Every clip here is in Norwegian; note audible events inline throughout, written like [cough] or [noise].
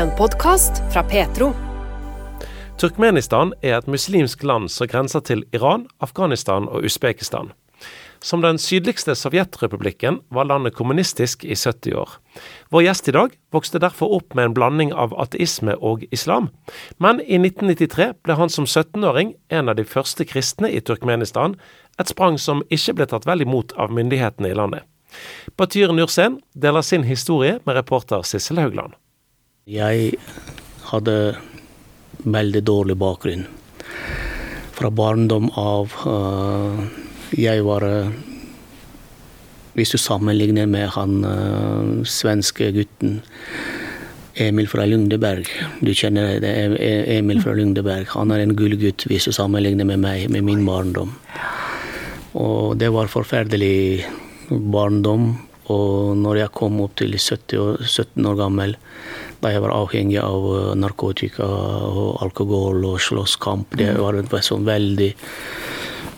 En podkast fra Petro. Turkmenistan er et muslimsk land som grenser til Iran, Afghanistan og Usbekistan. Som den sydligste sovjetrepublikken var landet kommunistisk i 70 år. Vår gjest i dag vokste derfor opp med en blanding av ateisme og islam. Men i 1993 ble han som 17-åring en av de første kristne i Turkmenistan, et sprang som ikke ble tatt vel imot av myndighetene i landet. Batyr Nursen deler sin historie med reporter Sissel Haugland. Jeg hadde veldig dårlig bakgrunn. Fra barndom av uh, Jeg var uh, Hvis du sammenligner med han uh, svenske gutten Emil fra Lundeberg. Du kjenner det, Emil fra Lundeberg. Han er en gullgutt hvis du sammenligner med meg, med min barndom. Og det var forferdelig barndom. Og når jeg kom opp til 70 år, 17 år gammel, jeg var avhengig av eh, narkotika og alkohol og slåsskamp. Det var et sånn veldig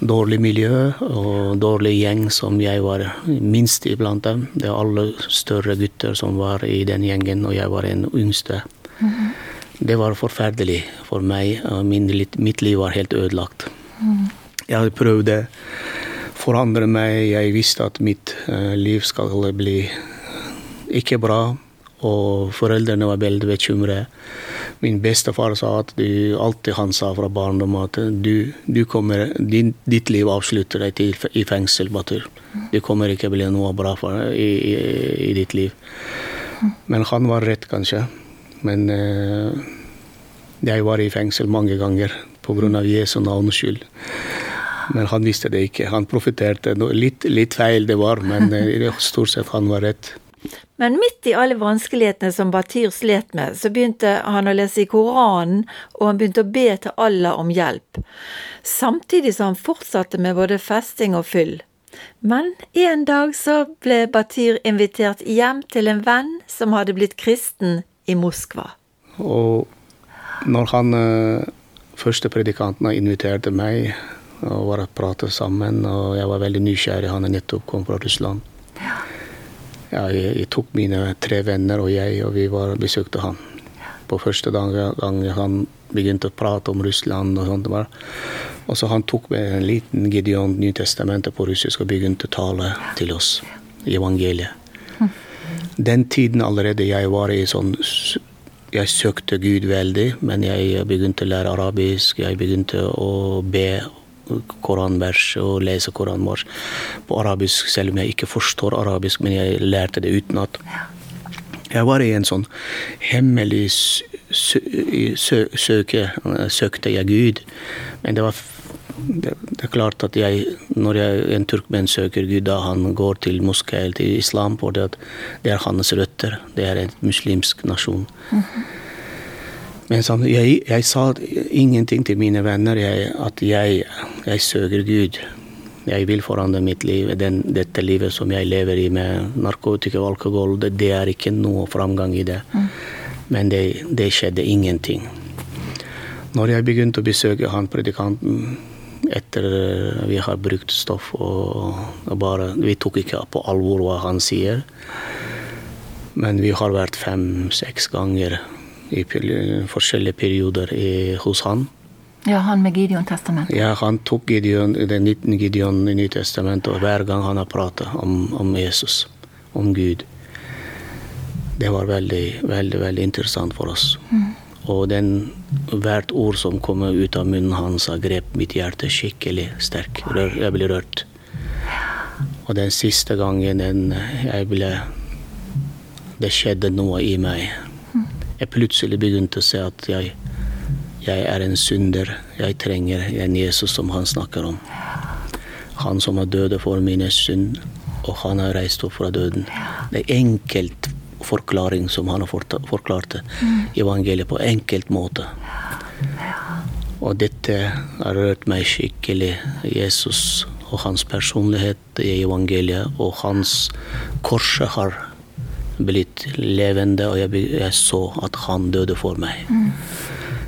dårlig miljø og dårlig gjeng som jeg var minst iblant dem. Det var alle større gutter som var i den gjengen, og jeg var den yngste. Mm. Det var forferdelig for meg. Min, mitt liv var helt ødelagt. Mm. Jeg prøvde å forandre meg. Jeg visste at mitt uh, liv skal bli ikke bra. Og foreldrene var veldig bekymret. Min bestefar sa at du, alltid han sa fra barndommen at du, du kommer, din, ditt liv avslutter deg til, i fengsel, Batur. Det kommer ikke bli noe bra for, i, i, i, ditt liv. Men han var rett, kanskje. Men eh, jeg var i fengsel mange ganger pga. Jesu navns skyld. Men han visste det ikke. Han profiterte. Litt, litt feil det var, men uh, stort sett han var rett. Men midt i alle vanskelighetene som Batyr slet med, så begynte han å lese i Koranen, og han begynte å be til Allah om hjelp. Samtidig som han fortsatte med både festing og fyll. Men en dag så ble Batyr invitert hjem til en venn som hadde blitt kristen i Moskva. Og når han eh, første predikanten inviterte meg og var og pratet sammen, og jeg var veldig nysgjerrig, han er nettopp kommet fra Russland. Ja ja, jeg, jeg, tok mine tre venner og jeg, og vi var, besøkte han. På første gang, gang han begynte å prate om Russland og sånt. Bare. Og så han tok med en liten Gideon Nytestamentet på russisk og begynte å tale til oss evangeliet. Den tiden allerede jeg var i sånn Jeg søkte Gud veldig, men jeg begynte å lære arabisk. Jeg begynte å be koranvers og lese koranvers på arabisk, selv om jeg ikke forstår arabisk, men jeg lærte det utenat. Jeg var i en sånn hemmelig søke, søkte jeg Gud, men det var det, det, er klart at jeg, når jeg, en turkmen søker Gud, da han går til moské eller til islam, for det, det er hans røtter. Det er en muslimsk nasjon. Mm -hmm. Men sånn, jeg, jeg, sa ingenting til mine venner jeg, at jeg, jeg, søker Gud. Jeg vil forandre mitt liv. Den, dette livet som jeg lever i med narkotika og alkohol, det, det er ikke noe framgang i det. Mm. Men det, det, skjedde ingenting. Når jeg begynte å besøke han predikanten etter vi har brukt stoff og, og bare, Vi tok ikke på alvor hva han sier. Men vi har vært fem-seks ganger i forskjellige perioder i, hos han. Ja, han med Gideon-testamentet? Ja, han tok Gideon, den 19 Gideon i Nytestamentet, og hver gang han har pratet om, om, Jesus, om Gud. Det var veldig, veldig, veldig interessant for oss. Mm. Og den, hvert ord som kom ut av munnen hans, grep mitt hjerte skikkelig sterkt. Jeg ble rørt. Og den siste gangen den, jeg ble Det skjedde noe i meg jeg plutselig begynte å se at jeg, jeg er en synder. Jeg trenger en Jesus som han snakker om. Han som har døde for mine synd, og han har reist opp fra døden. Det er enkelt forklaring som han har forklart det. Evangeliet på enkelt måte. Og dette har rørt meg skikkelig. Jesus og hans personlighet i evangeliet og hans korset har blitt levende, og jeg, jeg, så at han døde for meg. Mm.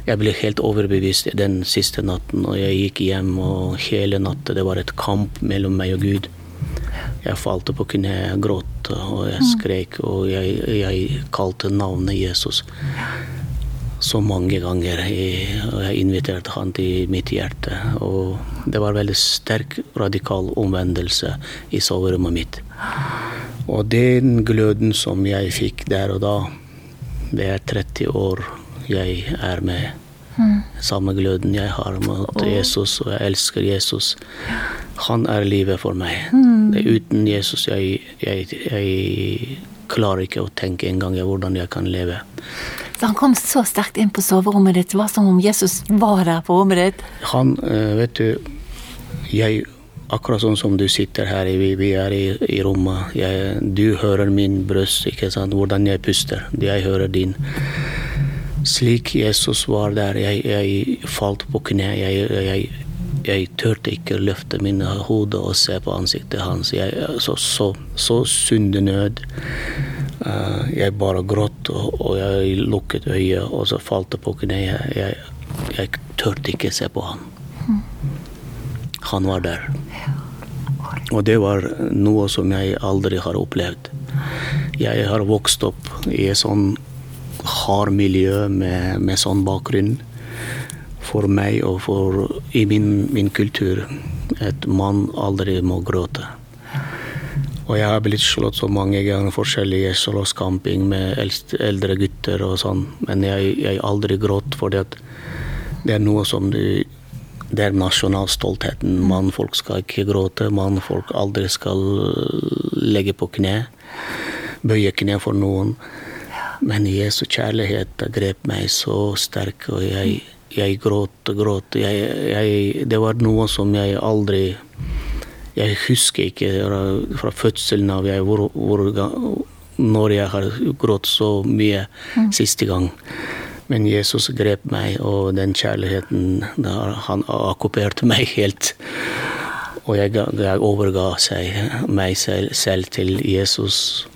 Jeg ble helt overbevist den siste natten, og jeg gikk hjem, og hele natta det var et kamp mellom meg og Gud. Jeg falt på kne, gråt og jeg skrek, og jeg, jeg kalte navnet Jesus så mange ganger. Jeg, jeg inviterte han til mitt hjerte. Og det var veldig sterk, radikal omvendelse i soverommet mitt. Og den gløden som jeg fikk der og da, det er 30 år jeg er med. Samme gløden jeg har mot Jesus, og jeg elsker Jesus. Han er livet for meg. Det er uten Jesus jeg, jeg, jeg klarer ikke å tenke engang hvordan jeg kan leve. Han kom så sterkt inn på soverommet ditt. Det var som om Jesus var der på rommet ditt. Han, eh, vet du jeg, Akkurat sånn som du sitter her, vi, vi er i, i rommet. Jeg, du hører min brøst, ikke sant? hvordan jeg puster. Jeg hører din. Slik Jesus var der, jeg, jeg falt på kne. Jeg, jeg, jeg turte ikke løfte mine hode og se på ansiktet hans. Jeg, så, så, så syndenød. Uh, jeg bare gråt, og, jeg lukket øyet, og så falt jeg på kne. Jeg, jeg, turte ikke se på han. Han var der. Og det var noe som jeg aldri har opplevd. Jeg har vokst opp i et sånn hard miljø med, med sånn bakgrunn. For meg og for i min, min kultur at man aldri må gråte. Og jeg har blitt slått så mange ganger forskjellige slåsscamping med eldre gutter og sånn, men jeg, jeg aldri grått, at det er noe som du det er nasjonalstoltheten. Mannfolk skal ikke gråte. Mannfolk aldri skal legge på kne. Bøye kne for noen. Men Jesu kjærlighet grep meg så sterk, og jeg, jeg gråt og gråt. Jeg, jeg, det var noe som jeg aldri Jeg husker ikke fra fødselen av jeg, hvor, hvor, når jeg har grått så mye mm. siste gang. Men Jesus grep meg, og den kjærligheten Han okkuperte meg helt. Og jeg, jeg overga seg, meg selv, selv, til Jesus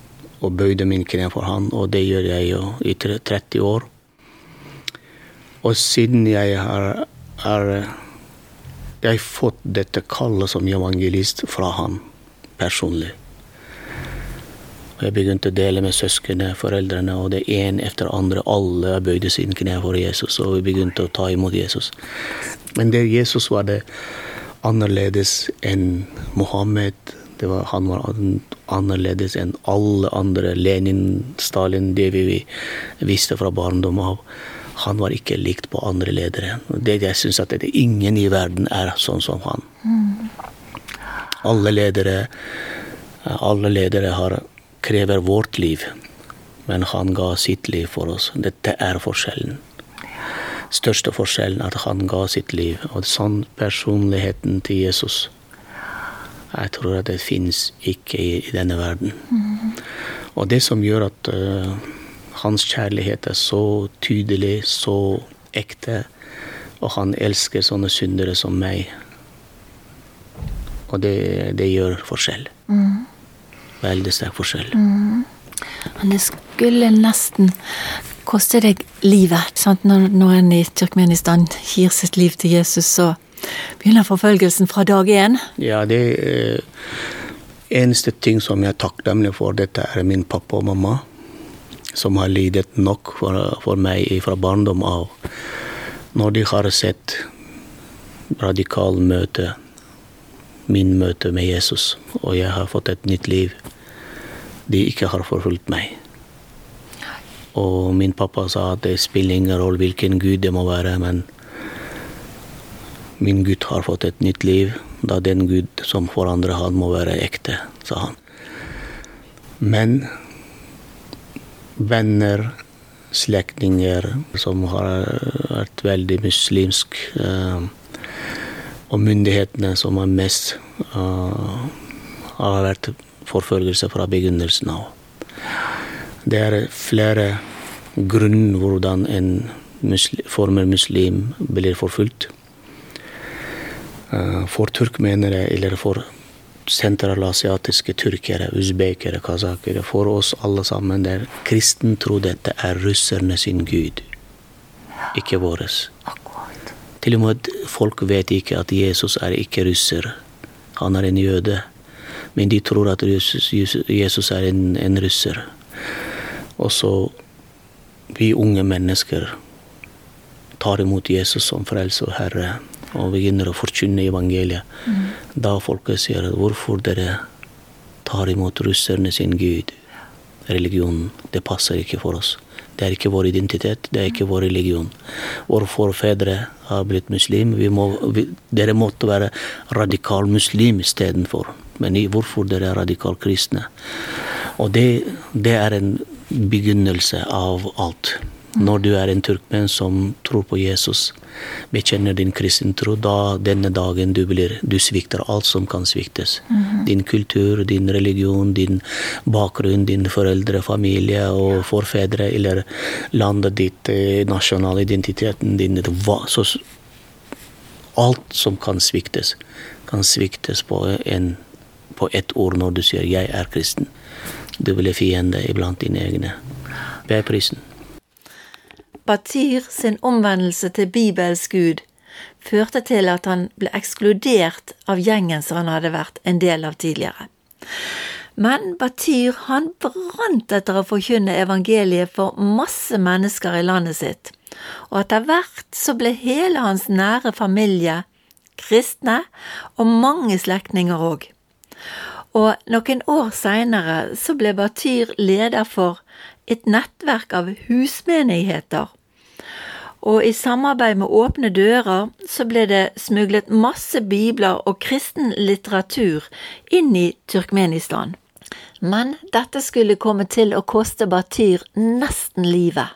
og bøyde min kne for han, og det gjør jeg jo i 30 år. Og siden jeg har, har jeg fått dette kallet som evangelist fra han personlig. Og jeg begynte å dele med søsknene, foreldrene, og det ene etter andre. Alle bøyde sine kne for Jesus, og vi begynte å ta imot Jesus. Men det Jesus var det annerledes enn Mohammed. Var, han var annerledes enn alle andre. Lenin, Stalin, det vi visste fra barndom av. Han var ikke likt på andre ledere. Det jeg syns at det, ingen i verden er sånn som han. Alle ledere, alle ledere har krever vårt liv, men han ga sitt liv for oss. Dette er forskjellen. Største forskjellen at han ga sitt liv. Og sånn personligheten til Jesus Jeg tror at det fins ikke i, i, denne verden. Mm. Og det som gjør at uh, hans kjærlighet er så tydelig, så ekte, og han elsker sånne syndere som meg. Og det, det gjør forskjell. Mm veldig sterk forskjell. Mm. Men det skulle nesten koste deg livet. Sant? Når, når en i Turkmenistan gir sitt liv til Jesus, så begynner forfølgelsen fra dag én. Ja, det eh, eneste ting som jeg er takknemlig for, dette er min pappa og mamma. Som har lidet nok for, for meg fra barndom av. Når de har sett radikal møte min møte med Jesus, og jeg har fått et nytt liv. De ikke har forfulgt meg. Og min pappa sa at det spiller ingen rolle hvilken gud det må være, men min gutt har fått et nytt liv. Da den gud som forandrer han, må være ekte, sa han. Men venner, slektninger som har vært veldig muslimsk eh, og myndighetene som er mest uh, har vært forfølgelse fra begynnelsen av. Det er flere grunner hvordan en muslim, former muslim blir forfulgt. Uh, for turkmenere eller for sentralasiatiske turkere, usbekere, kasakere, for oss alle sammen der kristen tro dette er russerne sin gud, ikke våres. Til og med folk vet ikke at Jesus er ikke russer. Han er en jøde. Men de tror at Jesus er en, en russer. Og så vi unge mennesker tar imot Jesus som frelse og herre og begynner å forkynne evangeliet. Mm. Da folket sier hvorfor dere tar imot russerne sin gud. Religionen, det passer ikke for oss. Det er ikke vår identitet, det er ikke vår religion. Våre forfedre har blitt muslim. Må, vi, dere måtte være radikal muslim istedenfor. Men hvorfor dere er radikal kristne? Og det, det er en begynnelse av alt. Når du er en turkmen som tror på Jesus, bekjenner din kristentro, da denne dagen du blir Du svikter alt som kan sviktes. Mm -hmm. Din kultur, din religion, din bakgrunn, din foreldre, familie og forfedre, eller landet ditt, nasjonal nasjonale identiteten din så Alt som kan sviktes, kan sviktes på, en, på ett ord når du sier 'jeg er kristen'. Du blir fiende iblant dine egne. Hva er prisen? Batir sin omvendelse til Bibels Gud førte til at han ble ekskludert av gjengen som han hadde vært en del av tidligere. Men Batir han brant etter å forkynne evangeliet for masse mennesker i landet sitt, og etter hvert så ble hele hans nære familie kristne, og mange slektninger òg. Og noen år seinere så ble Batyr leder for et nettverk av husmenigheter og i samarbeid med Åpne dører så ble det smuglet masse bibler og kristen litteratur inn i Turkmenistan. Men dette skulle komme til å koste Batyr nesten livet.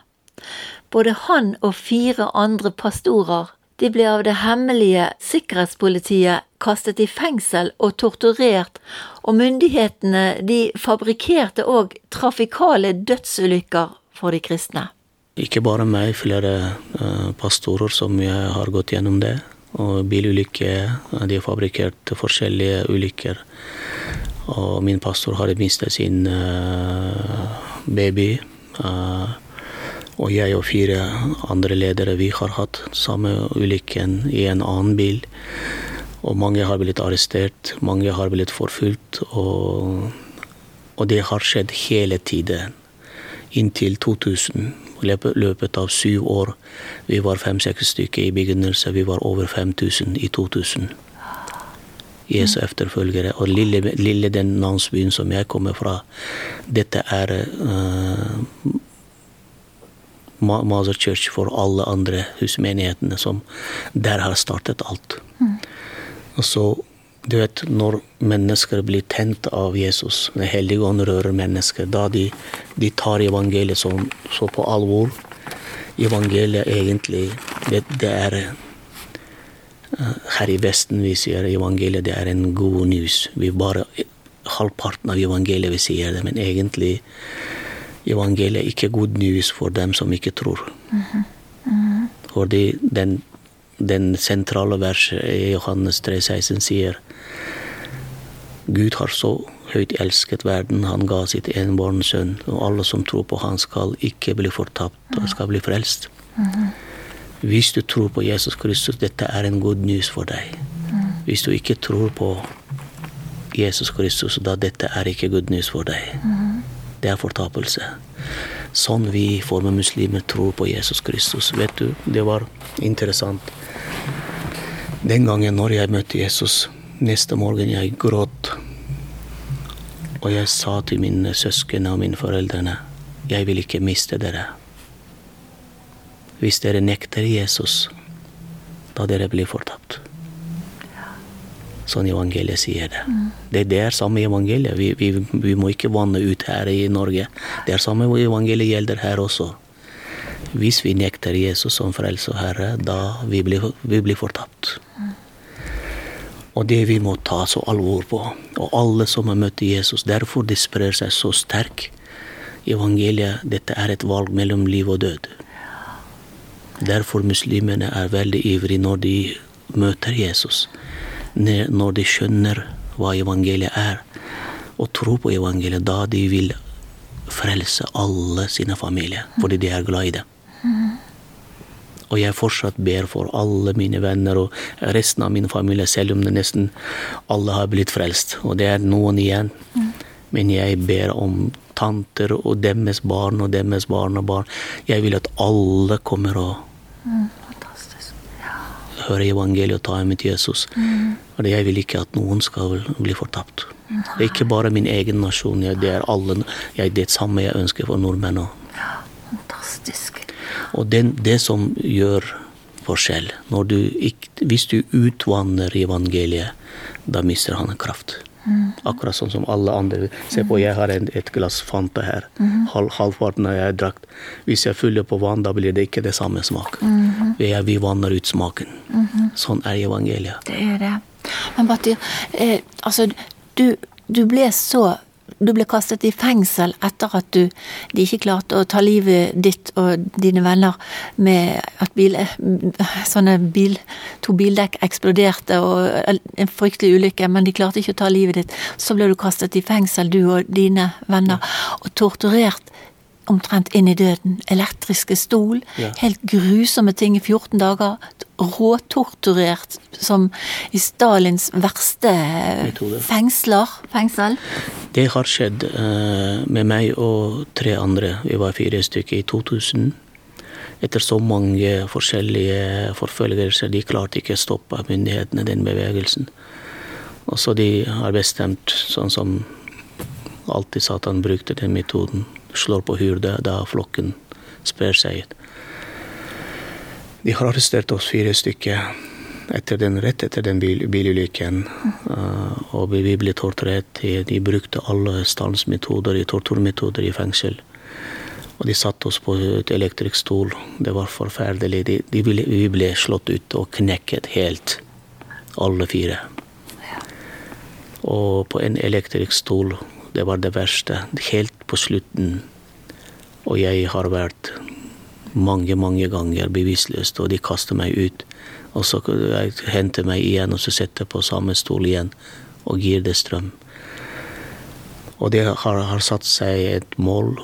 Både han og fire andre pastorer de ble av det hemmelige sikkerhetspolitiet kastet i fengsel og torturert, og myndighetene de fabrikkerte òg trafikale dødsulykker for de kristne. Ikke bare meg, flere uh, pastorer som jeg har gått gjennom det. Og bilulykker. De har fabrikkert forskjellige ulykker. Og min pastor hadde mistet sin uh, baby. Og jeg og fire andre ledere, vi har hatt samme ulykken i en annen bil. Og mange har blitt arrestert, mange har blitt forfulgt. Og, og det har skjedd hele tiden. Inntil 2000 løpet av syv år. Vi var fem-seks stykker i begynnelsen. Vi var over 5000 i 2000. Jesu efterfølgere. Og lille, lille den landsbyen som jeg kommer fra, dette er uh, Mother Church for alle andre husmenighetene som der har startet alt. Mm. Og så du vet, når mennesker blir tent av Jesus, Den hellige ånd rører mennesker, da de, de tar evangeliet så, så, på alvor. Evangeliet egentlig, det, det er eh, Her i Vesten vi sier evangeliet det er en god news. Vi bare Halvparten av evangeliet vi sier det, men egentlig evangeliet er ikke god news for dem som ikke tror. Mm -hmm. Mm -hmm. Fordi den den sentrale verset i Johannes 3,16 sier Gud har så høyt elsket verden, han ga sitt enbårne sønn, og alle som tror på han skal ikke bli fortapt, og skal bli frelst. Hvis du tror på Jesus Kristus, dette er en god news for deg. Hvis du ikke tror på Jesus Kristus, da dette er ikke good news for deg. Det er fortapelse. Sånn vi former muslimer tror på Jesus Kristus. Vet du, det var interessant. Den gangen når jeg møtte Jesus, neste morgen jeg gråt. Og jeg sa til mine søsken og mine foreldrene, jeg vil ikke miste dere. Hvis dere nekter Jesus, da dere blir fortapt. Sånn evangeliet sier det. Mm. det. Det, er samme evangeliet. Vi, vi, vi, må ikke vanne ut her i Norge. Det er samme evangeliet gjelder her også. Hvis vi nekter Jesus som frelse og herre, da vi blir vi blir fortapt. Og det vi må ta så alvor på. Og alle som har møtt Jesus. Derfor det sprer seg så sterkt. Evangeliet, dette er et valg mellom liv og død. Derfor muslimene er veldig ivrige når de møter Jesus. Når de skjønner hva evangeliet er, og tror på evangeliet, da de vil frelse alle sine familier, fordi de er glad i dem. Og jeg fortsatt ber for alle mine venner og resten av min familie, selv om det nesten alle har blitt frelst. Og det er noen igjen. Men jeg ber om tanter og deres barn og deres barn og barn. Jeg vil at alle kommer og Fantastisk. hører evangeliet og tar imot Jesus. Og jeg vil ikke at noen skal bli fortapt. Det er ikke bare min egen nasjon, det er alle. Det er det samme jeg ønsker for nordmenn òg. Fantastisk. Og den, det som gjør forskjell du ikke, Hvis du utvanner evangeliet, da mister han kraft. Akkurat sånn som alle andre. Se på, jeg har en, et glass Fanta her. Halv, halvparten har jeg drakt. Hvis jeg fyller på vann, da blir det ikke det samme smak. Vi, vi vanner ut smaken. Sånn er evangeliet. Det er det. Men Batyr, eh, altså du, du ble så du ble kastet i fengsel etter at du, de ikke klarte å ta livet ditt og dine venner med at bil, sånne bil, to bildekk eksploderte og en fryktelig ulykke, men de klarte ikke å ta livet ditt. Så ble du kastet i fengsel, du og dine venner, og torturert omtrent inn i døden. Elektriske stol. Ja. Helt grusomme ting i 14 dager. Råtorturert som i Stalins verste Metode. fengsler. Fengsel. Det har skjedd eh, med meg og tre andre. Vi var fire stykker i 2000. Etter så mange forskjellige forfølgelser, de klarte ikke å stoppe myndighetene den bevegelsen. Og så de har bestemt, sånn som alltid Satan brukte den metoden, slår på hyrde da flokken sprer seg. De har arrestert oss fire stykker etter den, rett etter den bil, bilulykken. Uh, og vi, ble torturert. De, de brukte alle stansmetoder, torturmetoder i fengsel. Og de satte oss på et elektrisk stol. Det var forferdelig. De, de ble, vi ble slått ut og knekket helt, alle fire. Og på en elektrisk stol, det var det verste. Helt på slutten. Og jeg har vært mange, mange ganger bevisstløs, og de kaster meg ut. Og så jeg henter meg igjen, og så setter jeg på samme stol igjen og gir det strøm. Og det har, har satt seg et mål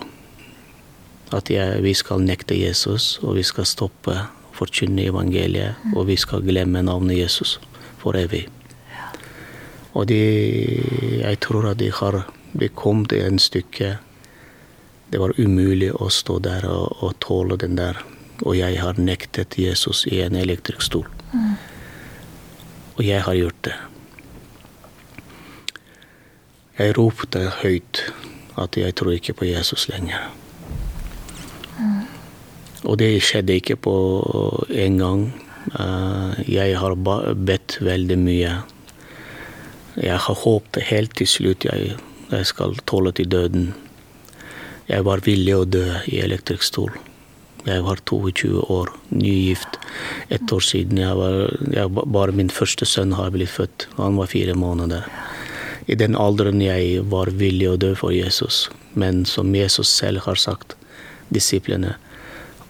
at jeg, vi skal nekte Jesus, og vi skal stoppe å forkynne evangeliet, og vi skal glemme navnet Jesus for evig. Og de, jeg tror at de har de kommet et en stykke Det var umulig å stå der og, og tåle den der. Og jeg har nektet Jesus i en elektrisk stol. Og jeg har gjort det. Jeg ropte høyt at jeg tror ikke på Jesus lenger. Og det skjedde ikke på en gang. Eh, Jeg har bedt veldig mye. Jeg har håpet helt til slutt jeg, jeg skal tåle til døden. Jeg var villig å dø i elektrisk stol. Jeg var 22 år, nygift. Et år siden. Jeg var, jeg, bare min første sønn har blitt født. Han var fire måneder. I den alderen jeg var villig å dø for Jesus. Men som Jesus selv har sagt, disiplene,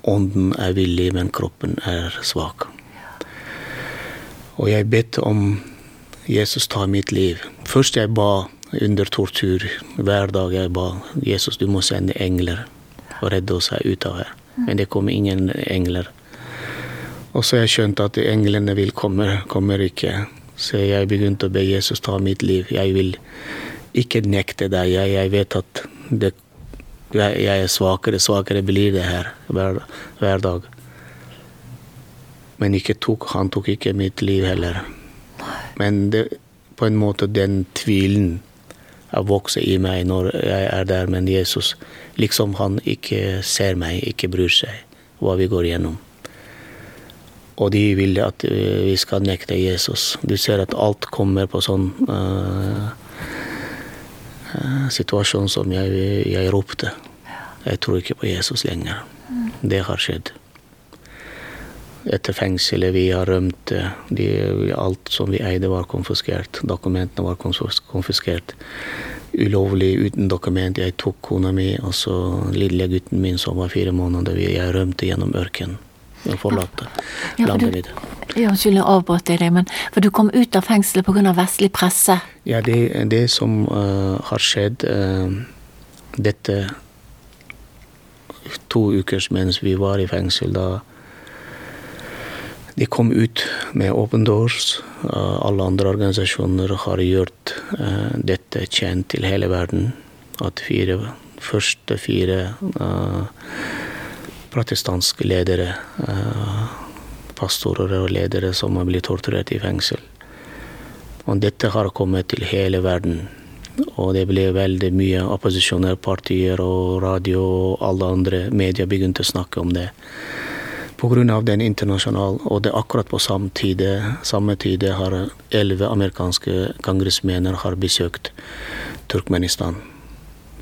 ånden er villig, men kroppen er svak. Og jeg bedt om Jesus tar mitt liv. Først jeg ba under tortur. Hver dag jeg ba Jesus, du må sende engler og redde oss her ut av her. Men det kom ingen engler. Og så jeg skjønte at englene vil komme, kommer ikke. Så jeg begynte å be Jesus ta mitt liv. Jeg vil ikke nekte deg. Jeg, jeg vet at det, jeg, jeg er svakere. Svakere blir det her hver, hver dag. Men tok, han tok ikke mitt liv heller. Men det, på en måte den tvilen har vokst i meg når jeg er der, men Jesus liksom han ikke ser meg, ikke bryr seg hva vi går gjennom. Og de vil at eh, vi skal nekte Jesus. Du ser at alt kommer på sånn eh, situasjon som jeg, jeg ropte. Jeg tror ikke på Jesus lenger. Det har skjedd. Etter fengselet vi har rømt, eh, de, alt som vi eide var konfiskert. Dokumentene var konfis- konfiskert. Ulovlig uten dokument. Jeg tok kona mi og så lille gutten min som var fire måneder. Jeg rømte gjennom ørkenen. og forlot Ja, landet du- mitt. Ja, Unnskyld, jeg avbrøt deg, men for du kom ut av fengselet pga. vestlig presse. Ja, det, det som uh, har skjedd uh, Dette to uker mens vi var i fengsel, da De kom ut med Open Doors. Alle andre organisasjoner har gjort dette kjent til hele verden. At fire første fire protestanske ledere, pastorer og ledere som har blitt torturert i fengsel. Og dette har kommet til hele verden. Og det ble veldig mye opposisjonærpartier og radio og alle andre medier begynte å snakke om det. Pga. den internasjonale, og det akkurat på samme tid, samme tid har elleve amerikanske kongressmenn har besøkt Turkmenistan.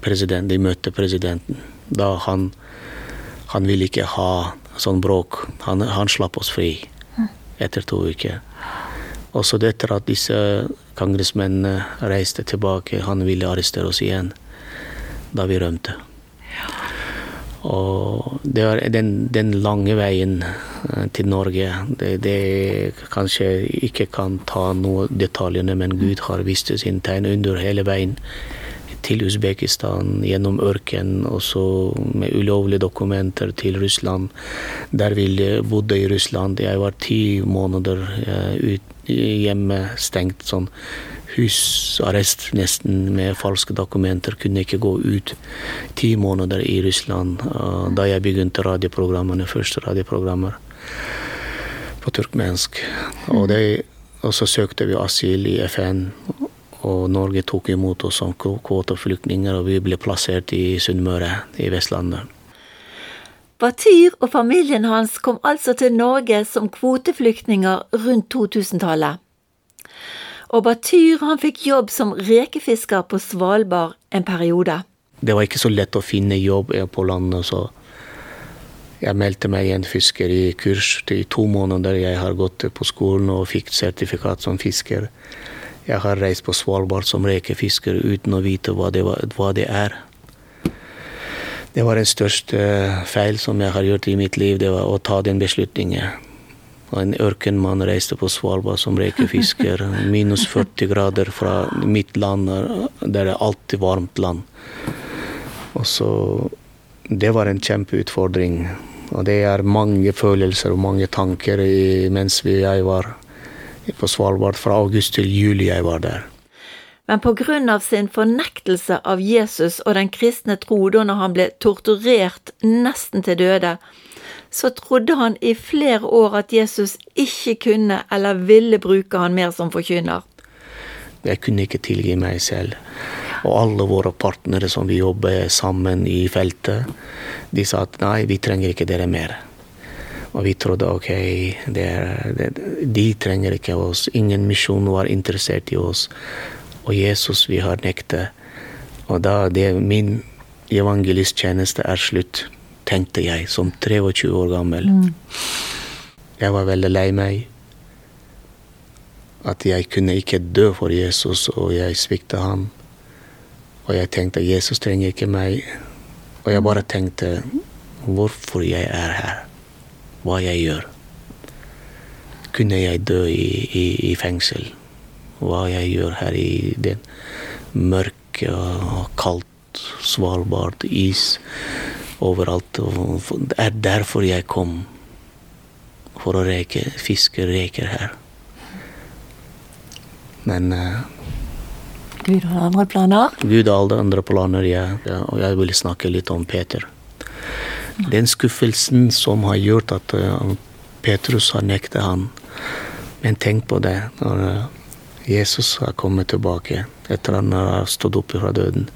President, de møtte presidenten. Da han, han ville ikke ha sånn bråk. Han, han slapp oss fri etter to uker. Også etter at disse kongressmennene reiste tilbake, han ville arrestere oss igjen da vi rømte. Og det var den, den lange veien eh, til Norge. Det, det, kanskje ikke kan ta noe detaljene, men Gud har vist sin tegn under hele veien til Usbekistan, gjennom ørken, og så med ulovlige dokumenter til Russland. Der vi bodde i Russland. Jeg var ti måneder eh, hjemme, stengt sånn husarrest nesten med falske dokumenter. Kunne ikke gå ut. Ti måneder i Russland da jeg begynte radioprogrammene, første radioprogrammer på turkmensk. Og, det, og så søkte vi asyl i FN, og Norge tok imot oss som kvoteflyktninger, og vi ble plassert i Sunnmøre i Vestlandet. Batyr og familien hans kom altså til Norge som kvoteflyktninger rundt 2000-tallet. Og Batyr han fikk jobb som rekefisker på Svalbard en periode. Det var ikke så lett å finne jobb på landet, så jeg meldte meg i en fiskerikurs i to måneder. Jeg har gått på skolen og fikk sertifikat som fisker. Jeg har reist på Svalbard som rekefisker uten å vite hva det, var, hva det er. Det var den største feil som jeg har gjort i mitt liv, det var å ta den beslutningen. En ørkenmann reiste på Svalbard som rekefisker. [laughs] Minus 40 grader fra mitt land, der det er alltid varmt land. Og så Det var en kjempeutfordring. Og det er mange følelser og mange tanker mens jeg var på Svalbard. Fra august til juli jeg var der. Men på grunn av sin fornektelse av Jesus og den kristne tro da han ble torturert nesten til døde, så trodde han i flere år at Jesus ikke kunne eller ville bruke han mer som forkynner. Jeg kunne ikke tilgi meg selv. Og alle våre partnere som vi jobber sammen i feltet, de sa at nei, vi trenger ikke dere mer. Og vi trodde ok, det er, det, de trenger ikke oss. Ingen misjon var interessert i oss. Og Jesus vi har nektet. Og da det min evangelisttjeneste er slutt tenkte jeg som 23 år gammel. Mm. Jeg var veldig lei meg. At jeg kunne ikke dø for Jesus, og jeg svikta ham. Og jeg tenkte Jesus trenger ikke meg. Og jeg bare tenkte hvorfor jeg er her. Hva jeg gjør. Kunne jeg dø i, i, i fengsel? Hva jeg gjør her i den mørke og kaldt Svalbard, is overalt. Og det er derfor jeg kom. For å reke, fiske reker her. Men uh, Gud har andre planer? Gud har alle andre planer, ja. ja. Og jeg vil snakke litt om Peter. Den skuffelsen som har gjort at uh, Petrus har nektet han. Men tenk på det. når uh, Jesus har kommet tilbake etter han har stått opp fra døden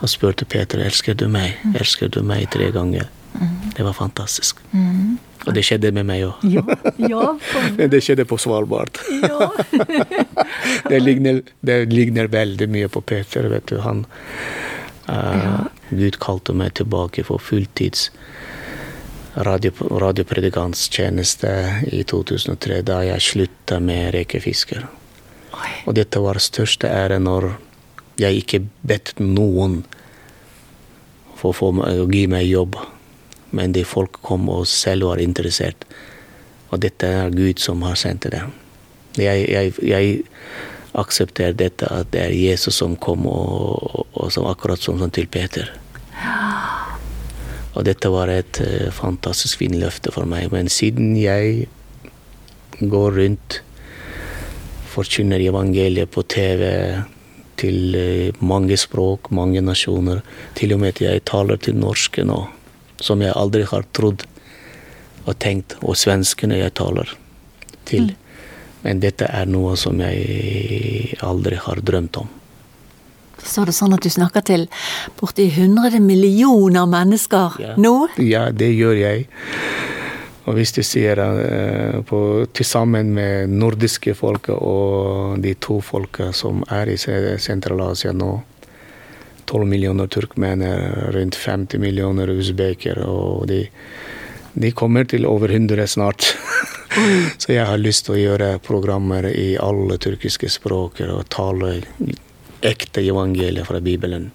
og spurte Peter elsker du meg. Mm. Elsker du meg tre ganger. Mm. Det var fantastisk. Mm. Og det skjedde med meg òg. Ja, ja, det skjedde på Svalbard. Ja. [laughs] det, ligner, det, ligner, veldig mye på Peter. vet du. Han, uh, Gud kalte meg tilbake for fulltids radio, radiopredikantstjeneste i 2003, da jeg slutta med rekefisker. Og dette var største ære når jeg ikke bedt noen for meg, å gi meg jobb, men de folk kom og selv var interessert. Og dette er Gud som har sendt det. Jeg, jeg, jeg aksepterer dette, at det er Jesus som kom, og, og som, akkurat som, til Peter. Og dette var et uh, fantastisk fint løfte for meg. Men siden jeg går rundt, forkynner evangeliet på TV til eh, mange språk, mange nasjoner. Til og med at jeg taler til norske nå, som jeg aldri har trodd og tenkt, og svenskene jeg taler til. Men dette er noe som jeg aldri har drømt om. Så er det sånn at du snakker til borti 100 millioner mennesker Ja. nå? Ja, det gjør jeg. Og hvis du sier uh, på sammen med nordiske folk og de to folka som er i Se- Sentral-Asia nå 12 millioner turkmener, rundt 50 millioner usbeker, og de, de kommer til over 100 snart. [laughs] Så jeg har lyst til å gjøre programmer i alle tyrkiske språker og tale ekte evangeliet fra Bibelen.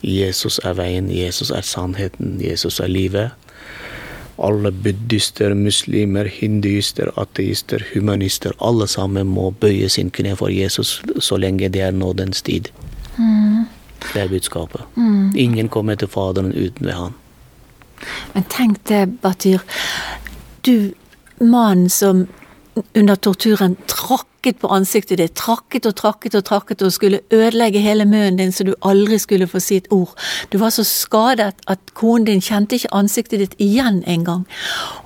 Jesus er veien, Jesus er sannheten, Jesus er livet. Alle buddhister, muslimer, hinduister, ateister, humanister, alle sammen må bøye sin kne for Jesus så lenge det er nådens tid. Det er budskapet. Ingen kommer til Faderen uten ved Han. Men tenk det, Batyr. Du, mannen som under torturen trakket på ansiktet ditt, trakket og trakket og trakket og skulle ødelegge hele munnen din så du aldri skulle få si et ord. Du var så skadet at konen din kjente ikke ansiktet ditt igjen engang.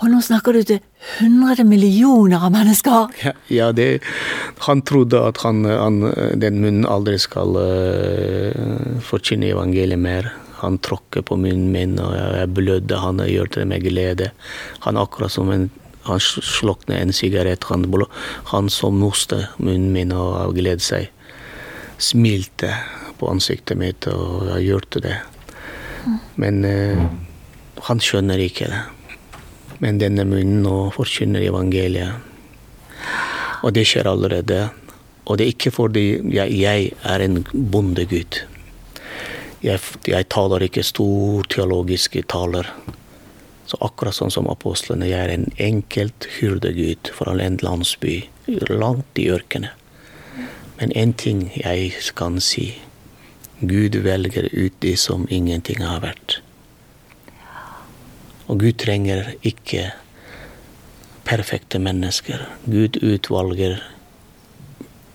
Og nå snakker du til 100 millioner av mennesker. Ja, ja det, han trodde at han, han, den munnen aldri skal uh, forkynne evangeliet mer. Han tråkket på munnen min, og jeg, blødde. Han gjør det med glede. Han akkurat som en han slukner en sigarett. Han, han som moste munnen min og glede seg. Smilte på ansiktet mitt, og jeg gjorde det. Men eh, han skjønner ikke det. Men denne munnen nå forkynner evangeliet. Og det skjer allerede. Og det er ikke fordi jeg, jeg er en bondegutt. Jeg, jeg taler ikke stor teologiske taler. Så akkurat sånn som apostlene, er en enkelt hyrdegutt fra en landsby langt i ørkenen. Men én ting jeg kan si. Gud velger ut de som ingenting har vært. Og Gud trenger ikke perfekte mennesker. Gud utvalger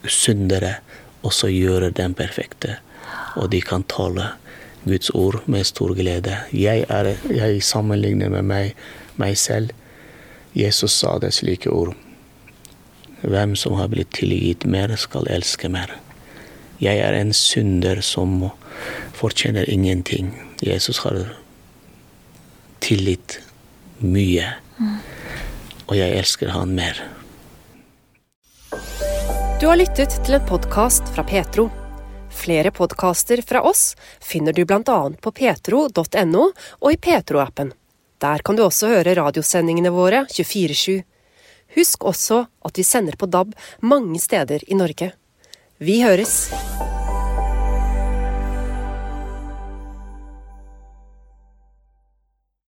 syndere, og så gjør dem perfekte. Og de kan tale Guds ord med stor glede. Jeg, er, jeg sammenligner med meg, meg selv. Jesus sa det slike ord. Hvem som har blitt tilgitt mer, skal elske mer. Jeg er en synder som fortjener ingenting. Jesus har tilgitt mye. Og jeg elsker han mer. Du har lyttet til en podkast fra Petro. Flere podkaster fra oss finner du annet på petro.no og i Petro-appen. Der kan du også høre radiosendingene våre 24-7. Husk også at vi sender på DAB mange steder i Norge. Vi høres!